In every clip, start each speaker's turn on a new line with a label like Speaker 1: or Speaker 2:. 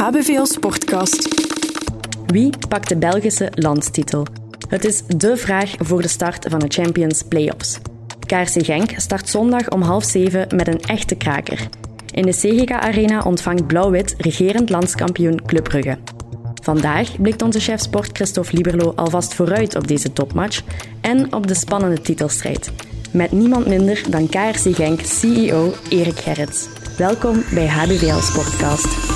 Speaker 1: HBVL Sportcast.
Speaker 2: Wie pakt de Belgische landstitel? Het is dé vraag voor de start van de Champions Playoffs. KRC Genk start zondag om half zeven met een echte kraker. In de CGK Arena ontvangt Blauw-Wit regerend landskampioen Club Brugge. Vandaag blikt onze chef sport Christophe Lieberlo alvast vooruit op deze topmatch en op de spannende titelstrijd. Met niemand minder dan KRC Genk CEO Erik Gerrits. Welkom bij HBVL Sportcast.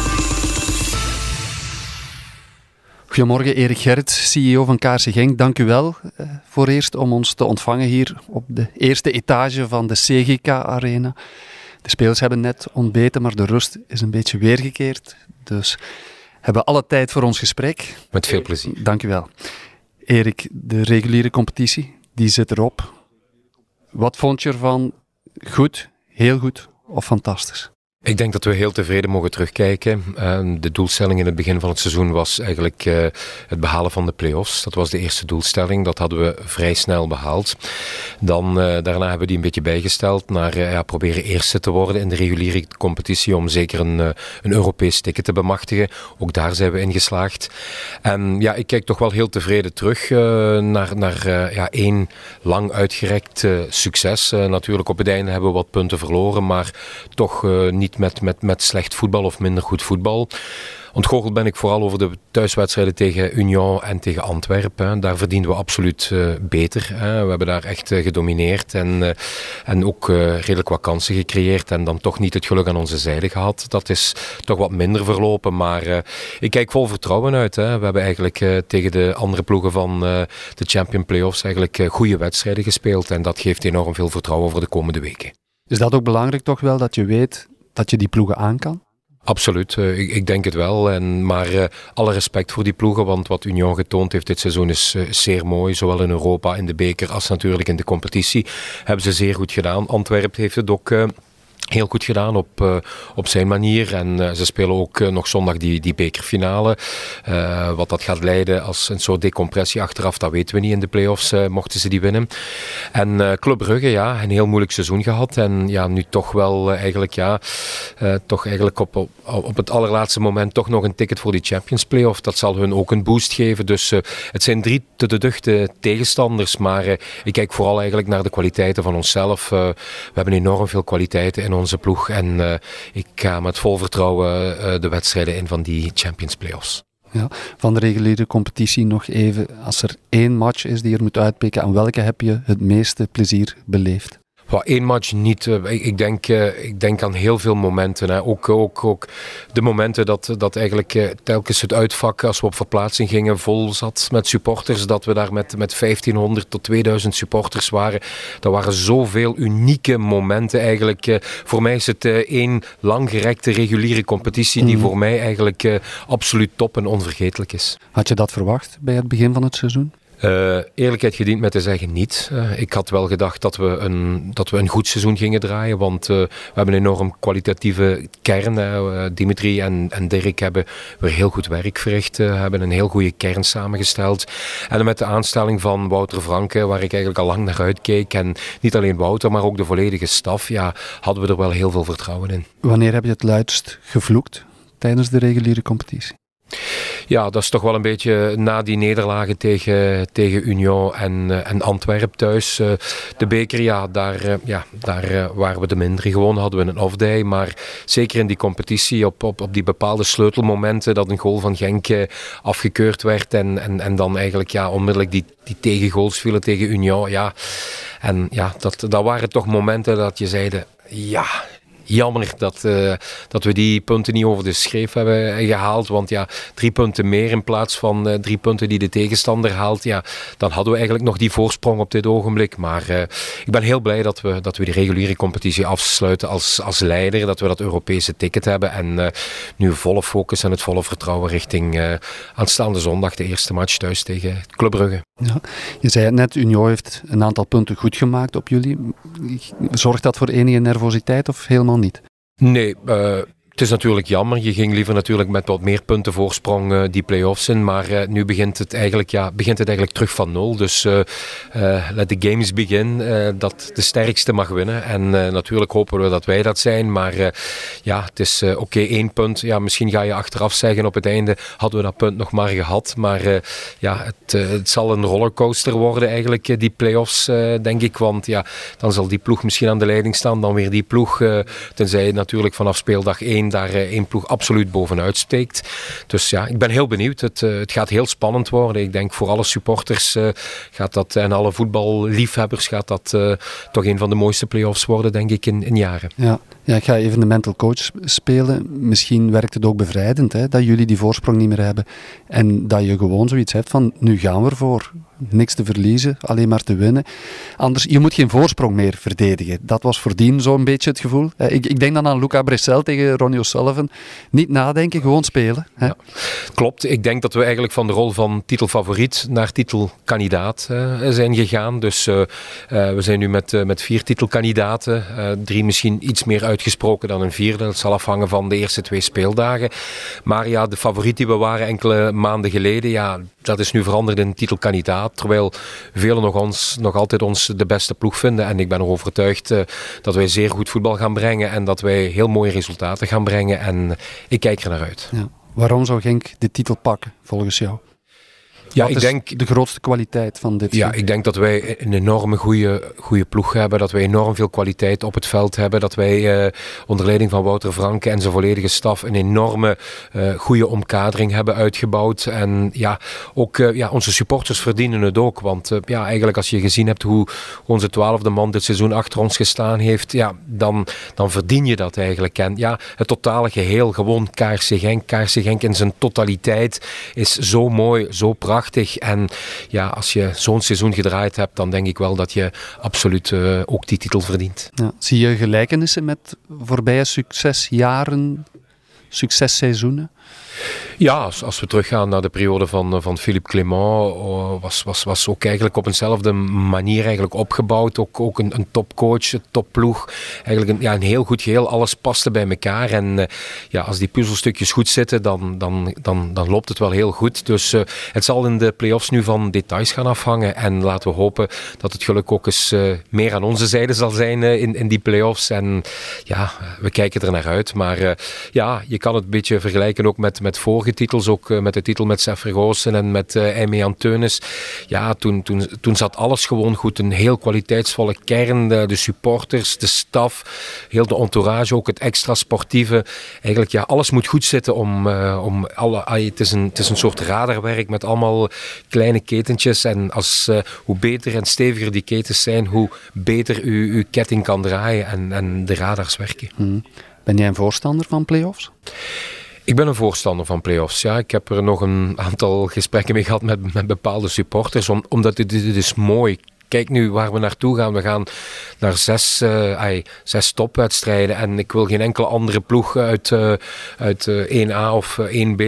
Speaker 3: Goedemorgen, Erik Gerrits, CEO van KRC Genk. Dank u wel eh, voor eerst om ons te ontvangen hier op de eerste etage van de CGK Arena. De spelers hebben net ontbeten, maar de rust is een beetje weergekeerd. Dus hebben alle tijd voor ons gesprek.
Speaker 4: Met veel plezier.
Speaker 3: Dank u wel. Erik, de reguliere competitie, die zit erop. Wat vond je ervan? Goed, heel goed of fantastisch?
Speaker 4: Ik denk dat we heel tevreden mogen terugkijken. Uh, de doelstelling in het begin van het seizoen was eigenlijk uh, het behalen van de play-offs. Dat was de eerste doelstelling. Dat hadden we vrij snel behaald. Dan, uh, daarna hebben we die een beetje bijgesteld naar ja, proberen eerste te worden in de reguliere competitie om zeker een, een Europees ticket te bemachtigen. Ook daar zijn we in geslaagd. En ja, ik kijk toch wel heel tevreden terug naar, naar ja, één lang uitgerekt succes. natuurlijk op het einde hebben we wat punten verloren, maar toch niet met, met, met slecht voetbal of minder goed voetbal. Ontgoocheld ben ik vooral over de thuiswedstrijden tegen Union en tegen Antwerpen. Daar verdienden we absoluut uh, beter. We hebben daar echt uh, gedomineerd en, uh, en ook redelijk wat kansen gecreëerd en dan toch niet het geluk aan onze zijde gehad. Dat is toch wat minder verlopen, maar ik kijk vol vertrouwen uit. We hebben eigenlijk tegen de andere ploegen van de Champion Playoffs eigenlijk goede wedstrijden gespeeld en dat geeft enorm veel vertrouwen voor de komende weken.
Speaker 3: Is dat ook belangrijk toch wel, dat je weet dat je die ploegen aan kan?
Speaker 4: Absoluut, uh, ik, ik, denk het wel. En, maar uh, alle respect voor die ploegen, want wat Union getoond heeft dit seizoen is uh, zeer mooi. Zowel in Europa, in de beker, als natuurlijk in de competitie. Hebben ze zeer goed gedaan. Antwerpen heeft het ook heel goed gedaan op, uh, op zijn manier. En uh, ze spelen ook uh, nog zondag die, die bekerfinale. wat dat gaat leiden als een soort decompressie achteraf, dat weten we niet in de play-offs, mochten ze die winnen. En Club Brugge, ja, een heel moeilijk seizoen gehad. En ja, nu toch wel eigenlijk, ja, toch eigenlijk op, op, op het allerlaatste moment toch nog een ticket voor die Champions Play-off. Dat zal hun ook een boost geven. Dus het zijn drie te de duchte tegenstanders. Maar ik kijk vooral eigenlijk naar de kwaliteiten van onszelf. we hebben enorm veel kwaliteiten in onze ploeg. En uh, ik ga met vol vertrouwen uh, de wedstrijden in van die Champions Playoffs.
Speaker 3: Ja, van de reguliere competitie nog even, als er één match is die je moet uitpikken, aan welke heb je het meeste plezier beleefd?
Speaker 4: Één match niet. Eh, ik denk, eh, ik denk aan heel veel momenten. Hè. Ook, ook, ook de momenten dat, dat eigenlijk eh, telkens het uitvak, als we op verplaatsing gingen, vol zat met supporters. Dat we daar met, met 1500 tot 2000 supporters waren. Dat waren zoveel unieke momenten eigenlijk. Voor mij is het één langgerekte reguliere competitie die mhm. voor mij eigenlijk absoluut top en onvergetelijk is.
Speaker 3: Had je dat verwacht bij het begin van het seizoen?
Speaker 4: Uh, eerlijkheid gediend met te zeggen niet. Uh, ik had wel gedacht dat we een, dat we een goed seizoen gingen draaien, want uh, we hebben een enorm kwalitatieve kern. Dimitri en, en Dirk hebben weer heel goed werk verricht, hebben een heel goede kern samengesteld. En met de aanstelling van Wouter Franke, waar ik eigenlijk al lang naar uitkeek, en niet alleen Wouter, maar ook de volledige staf, ja, hadden we er wel heel veel vertrouwen in.
Speaker 3: Wanneer heb je het luidst gevloekt tijdens de reguliere competitie?
Speaker 4: Ja, dat is toch wel een beetje na die nederlagen tegen, tegen Union en, uh, en Antwerp thuis. Uh, de beker, ja, daar, uh, ja, daar waren we de minder. Gewoon hadden we een off-day. Maar zeker in die competitie, op, op, op die bepaalde sleutelmomenten dat een goal van Genk afgekeurd werd. En, en, en dan eigenlijk ja, onmiddellijk die, die tegengoals vielen tegen Union. Ja. En ja, dat, dat waren toch momenten dat je zeide, ja, jammer dat, uh, dat we die punten niet over de schreef hebben gehaald. Want ja, drie punten meer in plaats van uh, drie punten die de tegenstander haalt. Ja, dan hadden we eigenlijk nog die voorsprong op dit ogenblik. Maar uh, ik ben heel blij dat we, dat we die reguliere competitie afsluiten als, als leider. Dat we dat Europese ticket hebben. En nu volle focus en het volle vertrouwen richting aanstaande zondag. De eerste match thuis tegen Club Brugge.
Speaker 3: Ja, je zei het net, Union heeft een aantal punten goed gemaakt op jullie. Zorgt dat voor enige nervositeit of helemaal niet?
Speaker 4: Nee, uh, Het is natuurlijk jammer. Je ging liever natuurlijk met wat meer punten voorsprong uh, die play-offs in. Maar uh, nu begint het, eigenlijk, ja, begint het eigenlijk terug van nul. Dus uh, let the games begin. dat de sterkste mag winnen. En natuurlijk hopen we dat wij dat zijn. Maar ja, het is oké, één punt. Ja, misschien ga je achteraf zeggen op het einde hadden we dat punt nog maar gehad. Maar ja, het, het, zal een rollercoaster worden eigenlijk, die play-offs, denk ik. Want ja, dan zal die ploeg misschien aan de leiding staan. Dan weer die ploeg. tenzij natuurlijk vanaf speeldag 1 daar eh, één ploeg absoluut bovenuit steekt. Dus ja, ik ben heel benieuwd. Het, eh, het gaat heel spannend worden. Ik denk voor alle supporters eh, gaat dat, en alle voetballiefhebbers gaat dat toch een van de mooiste play-offs worden, denk ik, in, in jaren.
Speaker 3: Ja. Ja, ik ga even de mental coach spelen. Misschien werkt het ook bevrijdend hè, dat jullie die voorsprong niet meer hebben. En dat je gewoon zoiets hebt van, nu gaan we ervoor niks te verliezen, alleen maar te winnen. Anders, je moet geen voorsprong meer verdedigen. Dat was voordien zo'n beetje het gevoel. Ik, ik denk dan aan Luca Bressel tegen Ronnie O'Sullivan. Niet nadenken, gewoon spelen. Ja,
Speaker 4: klopt. Ik denk dat we eigenlijk van de rol van titelfavoriet naar titelkandidaat uh, zijn gegaan. Dus uh, we zijn nu met, met vier titelkandidaten. drie misschien iets meer uitgesproken dan een vierde. Dat zal afhangen van de eerste twee speeldagen. Maar ja, de favoriet die we waren enkele maanden geleden, ja, dat is nu veranderd in titelkandidaat. Terwijl velen nog, ons, nog altijd ons de beste ploeg vinden. En ik ben er overtuigd uh, dat wij zeer goed voetbal gaan brengen. En dat wij heel mooie resultaten gaan brengen. En ik kijk er naar uit. Ja.
Speaker 3: Waarom zou Genk de titel pakken, volgens jou? Ja, ik denk de grootste kwaliteit van dit.
Speaker 4: Ja, ik denk dat wij een enorme goede, goede ploeg hebben. Dat wij enorm veel kwaliteit op het veld hebben. Dat wij uh, onder leiding van Wouter Franke en zijn volledige staf een enorme uh, goede omkadering hebben uitgebouwd. En ja, ook uh, ja, onze supporters verdienen het ook. Want ja, eigenlijk als je gezien hebt hoe onze twaalfde man dit seizoen achter ons gestaan heeft, ja, dan, dan verdien je dat eigenlijk. En ja, het totale geheel, gewoon Kaarse Genk. Kaarse Genk in zijn totaliteit is zo mooi, zo prachtig en ja, als je zo'n seizoen gedraaid hebt, dan denk ik wel dat je absoluut uh, ook die titel verdient.
Speaker 3: Zie je gelijkenissen met voorbije succesjaren, successeizoenen?
Speaker 4: Ja, als, we teruggaan naar de periode van, van Philippe Clément, oh, was, was, was ook eigenlijk op eenzelfde manier eigenlijk opgebouwd. Ook, ook een, een topcoach, een topploeg. Eigenlijk een, ja, een heel goed geheel, alles paste bij elkaar. En uh, ja, als die puzzelstukjes goed zitten, dan, dan, dan, dan loopt het wel heel goed. Dus uh, het zal in de play-offs nu van details gaan afhangen. En laten we hopen dat het geluk ook eens meer aan onze zijde zal zijn in, in die play-offs. En ja, we kijken er naar uit. Maar ja, je kan het een beetje vergelijken ook met, met vorige titels, ook eh, met de titel met Sef en met uh, Aimé Anteunis. Ja, toen, toen, toen zat alles gewoon goed. Een heel kwaliteitsvolle kern, de, supporters, de staf, heel de entourage, ook het extra sportieve. Eigenlijk, ja, alles moet goed zitten om, uh, om alle... het, is een, het is een soort radarwerk met allemaal kleine ketentjes. En als, hoe beter en steviger die ketens zijn, hoe beter u, uw ketting kan draaien en, en de radars werken. Hmm.
Speaker 3: Ben jij een voorstander van play-offs?
Speaker 4: Ik ben een voorstander van play-offs. Ja. Ik heb er nog een aantal gesprekken mee gehad met, met bepaalde supporters, omdat dit, dit is mooi kijk nu waar we naartoe gaan. We gaan naar zes, uh, zes topwedstrijden. En ik wil geen enkele andere ploeg uit, uh, uit uh, eh, 1A of 1B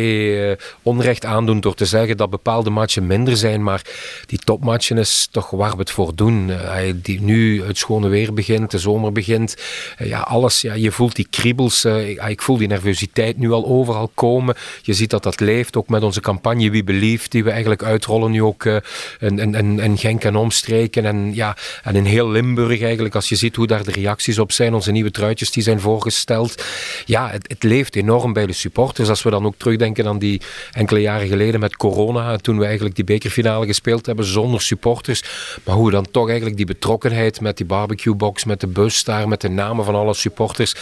Speaker 4: onrecht aandoen door te zeggen dat bepaalde matchen minder zijn. Maar die topmatchen is toch waar we het voor doen. die, nu het schone weer begint, de zomer begint. ja, alles, ja, je voelt die kriebels. ik voel die nervositeit nu al overal komen. Je ziet dat dat leeft, ook met onze campagne Wie Belieft, die we eigenlijk uitrollen nu ook in, in, in, Genk en omstreken. En, ja, en in heel Limburg eigenlijk, als je ziet hoe daar de reacties op zijn, onze nieuwe truitjes die zijn voorgesteld. Ja, het, het leeft enorm bij de supporters. Als we dan ook terugdenken aan die enkele jaren geleden met corona, toen we eigenlijk die bekerfinale gespeeld hebben zonder supporters. Maar hoe we dan toch eigenlijk die betrokkenheid met die barbecuebox, met de bus daar, met de namen van alle supporters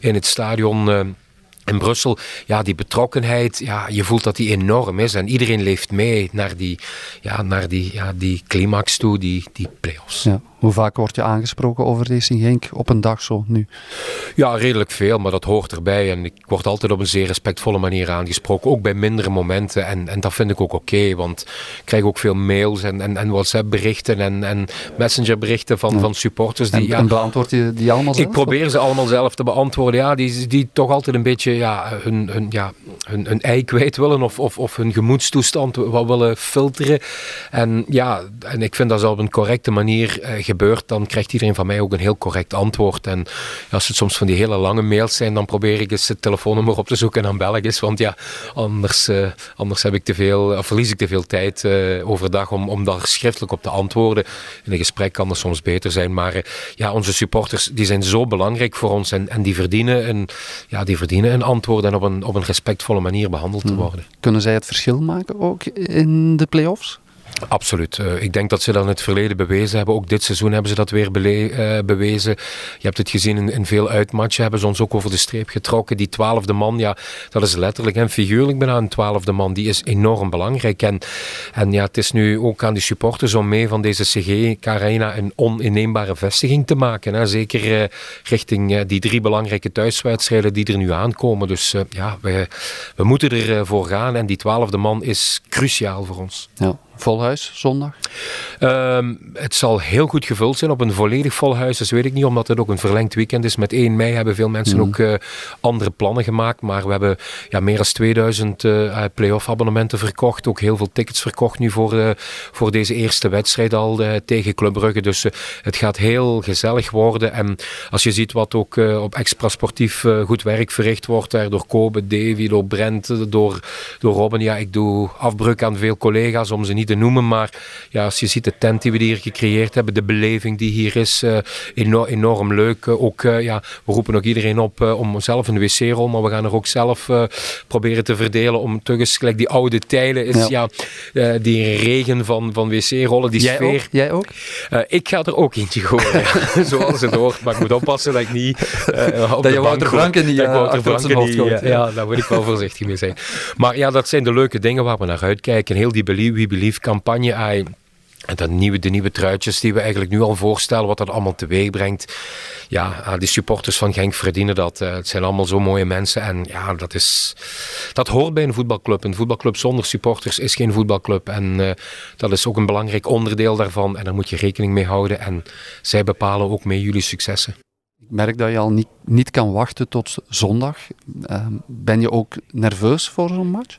Speaker 4: in het stadion... Uh, in Brussel, ja, die betrokkenheid, ja, je voelt dat die enorm is. En iedereen leeft mee naar die, ja, naar die, ja, die climax toe, die, die play-offs.
Speaker 3: Ja. Hoe vaak word je aangesproken over Racing Genk op een dag zo nu?
Speaker 4: Ja, redelijk veel, maar dat hoort erbij. En ik word altijd op een zeer respectvolle manier aangesproken, ook bij mindere momenten. En, en dat vind ik ook oké, want ik krijg ook veel mails en, en, en WhatsApp-berichten en, en Messenger-berichten van, van supporters. Die,
Speaker 3: en, ja, en beantwoord je die allemaal zelf?
Speaker 4: Ik probeer ze allemaal zelf te beantwoorden. Ja, die, die toch altijd een beetje ja, hun, hun, ja, hun, hun ei kwijt willen of, of, of hun gemoedstoestand wat willen filteren. En ja, en ik vind dat als op een correcte manier uh, gebeurt, dan krijgt iedereen van mij ook een heel correct antwoord. En als het soms van die hele lange mails zijn, dan probeer ik eens het telefoonnummer op te zoeken en dan bel ik eens. Want ja, anders, uh, anders heb ik te veel, verlies ik te veel tijd uh, overdag om, om daar schriftelijk op te antwoorden. In een gesprek kan dat soms beter zijn. Maar ja, onze supporters die zijn zo belangrijk voor ons en, en die, verdienen een, ja, die verdienen een antwoord en op een, op een respectvolle manier behandeld te hmm. worden.
Speaker 3: Kunnen zij het verschil maken ook in de play-offs?
Speaker 4: Absoluut. Uh, ik denk dat ze dat in het verleden bewezen hebben. Ook dit seizoen hebben ze dat weer uh, bewezen. Je hebt het gezien in, in, veel uitmatchen. Hebben ze ons ook over de streep getrokken. Die twaalfde man, ja, dat is letterlijk en figuurlijk bijna een twaalfde man. Die is enorm belangrijk. En, en ja, het is nu ook aan die supporters om mee van deze CG Carina een oninneembare vestiging te maken. Zeker uh, richting die drie belangrijke thuiswedstrijden die er nu aankomen. Dus ja, we, we moeten ervoor gaan. En die twaalfde man is cruciaal voor ons.
Speaker 3: Ja. Vol huis zondag?
Speaker 4: Um, het zal heel goed gevuld zijn. Op een volledig vol huis, dat weet ik niet, omdat het ook een verlengd weekend is. Met 1 mei hebben veel mensen mm. ook uh, andere plannen gemaakt. Maar we hebben ja, meer dan 2000 uh, play-off abonnementen verkocht. Ook heel veel tickets verkocht nu voor, uh, voor deze eerste wedstrijd al tegen Club Brugge. Dus het gaat heel gezellig worden. En als je ziet wat ook op extra sportief goed werk verricht wordt, daar door Kobe, Davy, door Brent, door, door Robin. Ja, ik doe afbreuk aan veel collega's om ze niet te noemen. Maar ja, als je ziet de tent die we hier gecreëerd hebben, de beleving die hier is, uh, enorm, enorm leuk. Uh, ook, uh, ja, we roepen ook iedereen op om zelf een wc-rol, maar we gaan er ook zelf proberen te verdelen om toch eens, gelijk die oude tijden is, ja, ja die regen van, van wc-rollen, die
Speaker 3: Jij
Speaker 4: sfeer.
Speaker 3: Ook? Jij ook?
Speaker 4: ik ga er ook eentje gooien, zoals het hoort. Maar ik moet oppassen dat ik niet
Speaker 3: op dat je Wouter Franken niet,
Speaker 4: Wouter Franken niet ja, ja, daar moet ik wel voorzichtig mee zijn. Maar ja, dat zijn de leuke dingen waar we naar uitkijken. Heel die Believe, We Believe campagne. En dat nieuwe, de nieuwe truitjes die we eigenlijk nu al voorstellen, wat dat allemaal teweeg brengt. Ja, die supporters van Genk verdienen dat. Eh, het zijn allemaal zo mooie mensen. En ja, dat, is, dat hoort bij een voetbalclub. Een voetbalclub zonder supporters is geen voetbalclub. En uh, dat is ook een belangrijk onderdeel daarvan. En daar moet je rekening mee houden. En zij bepalen ook mee jullie successen.
Speaker 3: Ik merk dat je al niet, niet kan wachten tot zondag. Uh, ben je ook nerveus voor zo'n match?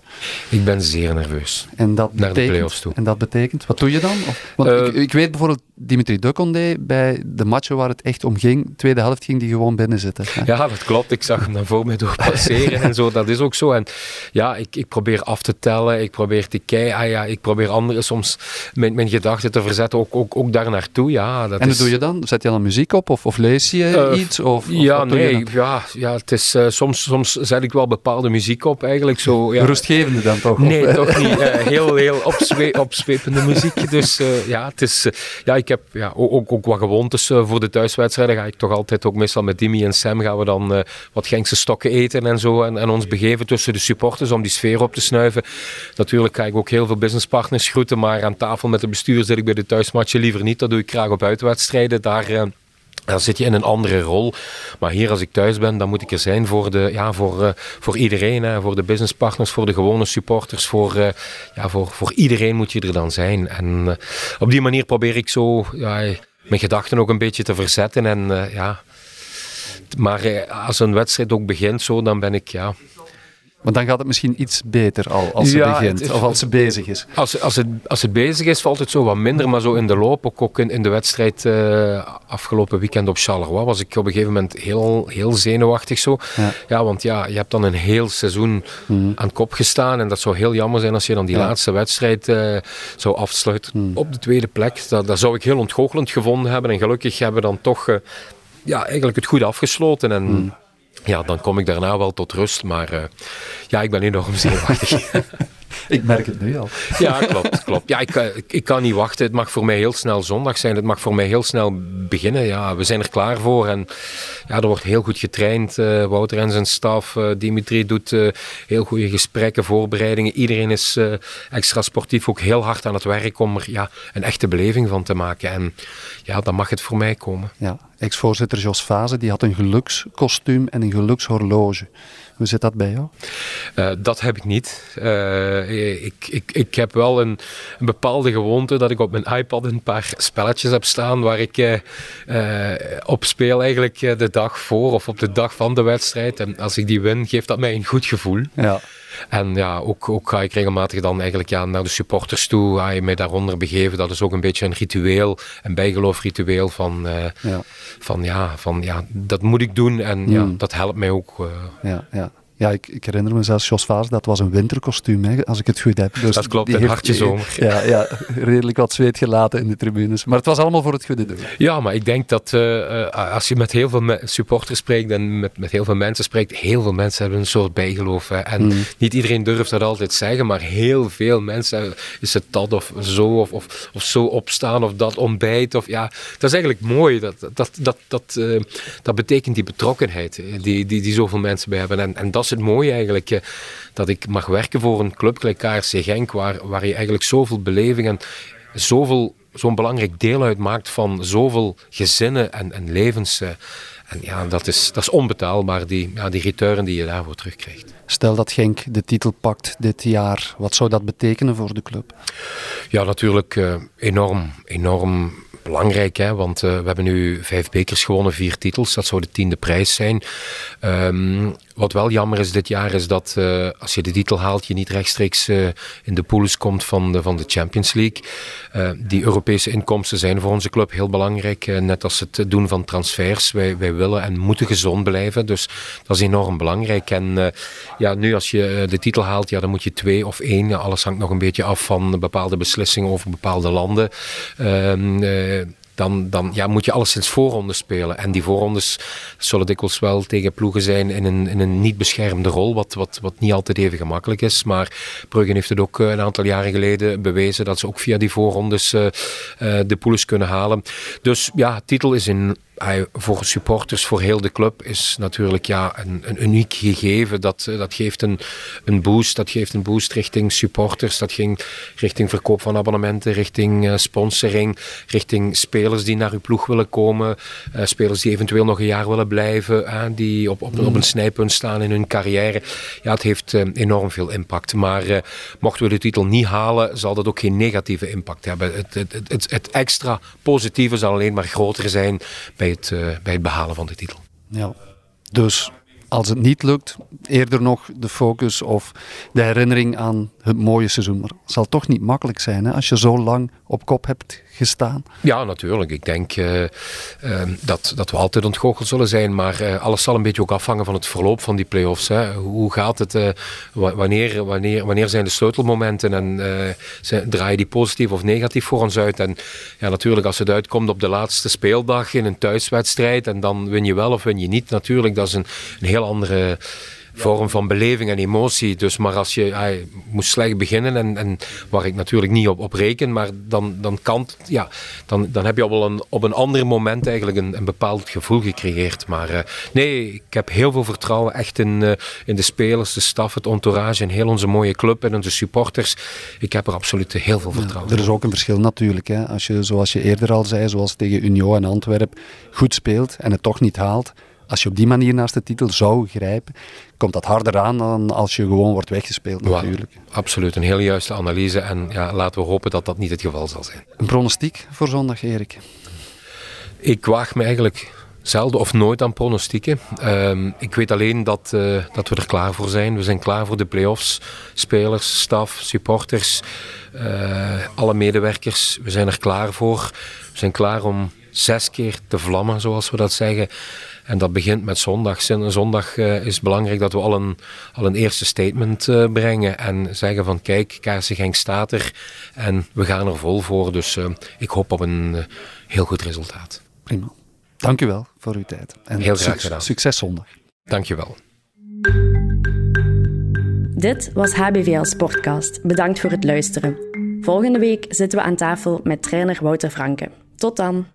Speaker 4: Ik ben zeer nerveus.
Speaker 3: En dat
Speaker 4: naar
Speaker 3: betekent,
Speaker 4: de play-offs toe.
Speaker 3: En dat betekent, wat doe je dan? Of, want uh, ik, ik, weet bijvoorbeeld, Dimitri Ducondé, bij de matchen waar het echt om ging, tweede helft ging die gewoon binnenzitten.
Speaker 4: Ja, dat klopt. Ik zag hem dan voor mij door passeren en zo. Dat is ook zo. En ja, ik, ik probeer af te tellen. Ik probeer te kijken. Ah, ja, ik probeer anderen soms mijn, mijn gedachten te verzetten. Ook, ook, ook daar naartoe. Ja, dat
Speaker 3: en
Speaker 4: wat
Speaker 3: doe je dan? Zet je dan muziek op? Of, of lees je uh, iets? Of,
Speaker 4: ja, nee. Ja, ja, het is, uh, soms, soms zet ik wel bepaalde muziek op eigenlijk. Zo, ja.
Speaker 3: Rustgevende dan toch?
Speaker 4: Nee, of? toch niet. Uh, heel heel opzwe opzwepende muziek. Dus ja, het is... ja, ik heb ja, ook, ook wat gewoontes voor de thuiswedstrijden. Ga ik toch altijd ook meestal met Dimi en Sam gaan we dan wat Genkse stokken eten en zo. En, en ons begeven tussen de supporters om die sfeer op te snuiven. Natuurlijk ga ik ook heel veel businesspartners groeten. Maar aan tafel met de bestuur zit ik bij de thuismatchen liever niet. Dat doe ik graag op uitwedstrijden. Daar dan zit je in een andere rol. Maar hier, als ik thuis ben, dan moet ik er zijn voor, de, ja, voor, uh, voor iedereen. Voor de businesspartners, voor de gewone supporters. Voor, uh, ja, voor, voor iedereen moet je er dan zijn. En uh, op die manier probeer ik zo ja, mijn gedachten ook een beetje te verzetten. En, ja. Maar als een wedstrijd ook begint, zo, dan ben ik ja,
Speaker 3: maar dan gaat het misschien iets beter al als ze begint, of als ze bezig is.
Speaker 4: Als, als, het, als het bezig is, valt het zo wat minder. Maar zo in de loop, ook, ook in, in de wedstrijd uh, afgelopen weekend op Charleroi, was ik op een gegeven moment heel, heel zenuwachtig zo. Ja. ja want ja, je hebt dan een heel seizoen mm. aan kop gestaan. En dat zou heel jammer zijn als je dan die ja. laatste wedstrijd uh, zou afsluiten mm. op de tweede plek. Dat, dat zou ik heel ontgoochelend gevonden hebben. En gelukkig hebben we dan toch... Uh, ja, eigenlijk het goed afgesloten. En mm ja, dan kom ik daarna wel tot rust. Maar uh, ja, ik ben enorm zenuwachtig.
Speaker 3: ik merk het nu al.
Speaker 4: ja, klopt. klopt. Ja, ik, ik, ik, kan niet wachten. Het mag voor mij heel snel zondag zijn. Het mag voor mij heel snel beginnen. Ja, we zijn er klaar voor. En ja, er wordt heel goed getraind. Uh, Wouter en zijn staf. Uh, Dimitri doet uh, heel goede gesprekken, voorbereidingen. Iedereen is extra sportief ook heel hard aan het werk om er ja, een echte beleving van te maken. En ja, dan mag het voor mij komen.
Speaker 3: Ja, ex-voorzitter Jos Fase die had een gelukskostuum en een gelukshorloge. Hoe zit dat bij jou?
Speaker 4: dat heb ik niet. Ik, ik, ik heb wel een, een, bepaalde gewoonte dat ik op mijn iPad een paar spelletjes heb staan waar ik op speel eigenlijk de dag voor of op de dag van de wedstrijd. En als ik die win, geeft dat mij een goed gevoel.
Speaker 3: Ja.
Speaker 4: En ja, ook, ook ga ik regelmatig dan eigenlijk ja, naar de supporters toe, ga je mij daaronder begeven. Dat is ook een beetje een ritueel, een bijgeloofritueel van, uh, ja. van, ja, van ja, dat moet ik doen en ja, mm. dat helpt mij ook. Uh,
Speaker 3: ja, ja. Ja, ik, ik, herinner me zelfs Jos Vaas, dat was een winterkostuum, hè, als ik het goed heb.
Speaker 4: Dus dat klopt, een hartje zomer.
Speaker 3: Ja, ja, redelijk wat zweet gelaten in de tribunes. Maar het was allemaal voor het goede doel.
Speaker 4: Ja, maar ik denk dat uh, als je met heel veel supporters spreekt en met, met heel veel mensen spreekt, heel veel mensen hebben een soort bijgeloof. Hè. En mm. niet iedereen durft dat altijd zeggen, maar heel veel mensen is het dat of zo, of, of, of zo opstaan, of dat ontbijt. Of, ja, dat is eigenlijk mooi. Dat, dat, dat, dat, uh, dat betekent die betrokkenheid die, die, die zoveel mensen bij hebben. En, en dat is het mooie eigenlijk. Eh, dat ik mag werken voor een club gelijk KRC Genk, waar, waar je eigenlijk zoveel beleving en zoveel, zo'n belangrijk deel uitmaakt van zoveel gezinnen en, en levens. Eh. En ja, dat is, dat is onbetaalbaar, die, ja, die return die je daarvoor terugkrijgt.
Speaker 3: Stel dat Genk de titel pakt dit jaar, wat zou dat betekenen voor de club?
Speaker 4: Ja, natuurlijk uh, enorm, enorm belangrijk, hè, want uh, we hebben nu vijf bekers gewonnen, vier titels. Dat zou de tiende prijs zijn. Um, wat wel jammer is dit jaar, is dat uh, als je de titel haalt, je niet rechtstreeks uh, in de pools komt van de, van de Champions League. Die Europese inkomsten zijn voor onze club heel belangrijk, net als het doen van transfers. Wij, wij willen en moeten gezond blijven, dus dat is enorm belangrijk. En ja, nu als je de titel haalt, ja, dan moet je twee of één. Alles hangt nog een beetje af van bepaalde beslissingen over bepaalde landen ehm, dan, dan ja, moet je alleszins voorrondes spelen. En die voorrondes zullen dikwijls wel tegen ploegen zijn in een, in een niet beschermde rol, wat, wat, wat niet altijd even gemakkelijk is. Maar Bruggen heeft het ook eh, een aantal jaren geleden bewezen dat ze ook via die voorrondes uh, de poules kunnen halen. Dus ja, titel is in voor supporters, voor heel de club, is natuurlijk ja, een, een uniek gegeven. Dat, eh, dat geeft een, een boost. Dat geeft een boost richting supporters. Dat ging richting verkoop van abonnementen, richting uh, sponsoring, richting spelers die naar uw ploeg willen komen. Uh, spelers die eventueel nog een jaar willen blijven, uh, die op, op, op, een snijpunt staan in hun carrière. Ja, het heeft enorm veel impact. Maar mochten we de titel niet halen, zal dat ook geen negatieve impact hebben. Het, het, het, het extra positieve zal alleen maar groter zijn bij uh, bij het behalen van de titel.
Speaker 3: Ja, dus als het niet lukt, eerder nog de focus of de herinnering aan het mooie seizoen. Maar het zal toch niet makkelijk zijn hè, als je zo lang op kop hebt gestaan.
Speaker 4: Ja, natuurlijk. Ik denk uh, uh, dat, dat we altijd ontgoocheld zullen zijn. Maar uh, alles zal een beetje ook afhangen van het verloop van die play-offs. Hè. Hoe gaat het? wanneer, wanneer, wanneer zijn de sleutelmomenten? En zijn, draaien die positief of negatief voor ons uit? En ja, natuurlijk, als het uitkomt op de laatste speeldag in een thuiswedstrijd. En dan win je wel of win je niet. Natuurlijk, dat is een, een heel andere vorm van beleving en emotie. Dus maar als je hij moest slecht beginnen en, en waar ik natuurlijk niet op, op reken, maar dan, dan kan ja, dan, dan heb je op een, op een ander moment eigenlijk een, een bepaald gevoel gecreëerd. Maar uh, nee, ik heb heel veel vertrouwen echt in, uh, in de spelers, de staf, het entourage en heel onze mooie club en onze supporters. Ik heb er absoluut heel veel vertrouwen
Speaker 3: ja, Er is ook een verschil natuurlijk. Hè. Als je, zoals je eerder al zei, zoals tegen Union en Antwerpen, goed speelt en het toch niet haalt als je op die manier naast de titel zou grijpen, komt dat harder aan dan als je gewoon wordt weggespeeld natuurlijk.
Speaker 4: absoluut, een heel juiste analyse en ja, laten we hopen dat dat niet het geval zal zijn.
Speaker 3: Een pronostiek voor zondag, Erik?
Speaker 4: Ik waag me eigenlijk zelden of nooit aan pronostieken. Uh, ik weet alleen dat, uh, dat we er klaar voor zijn. We zijn klaar voor de play-offs. Spelers, staf, supporters, uh, alle medewerkers. We zijn er klaar voor. We zijn klaar om zes keer te vlammen, zoals we dat zeggen. En dat begint met zondag. Zondag uh, is belangrijk dat we al een, al een eerste statement uh, brengen en zeggen van kijk, Kaarsen staat er en we gaan er vol voor. Dus uh, ik hoop op een heel goed resultaat.
Speaker 3: Prima. Dank u wel voor uw tijd.
Speaker 4: En heel graag gedaan.
Speaker 3: Succes zondag.
Speaker 4: Dank je wel.
Speaker 2: Dit was HBVL Sportcast. Bedankt voor het luisteren. Volgende week zitten we aan tafel met trainer Wouter Franke. Tot dan!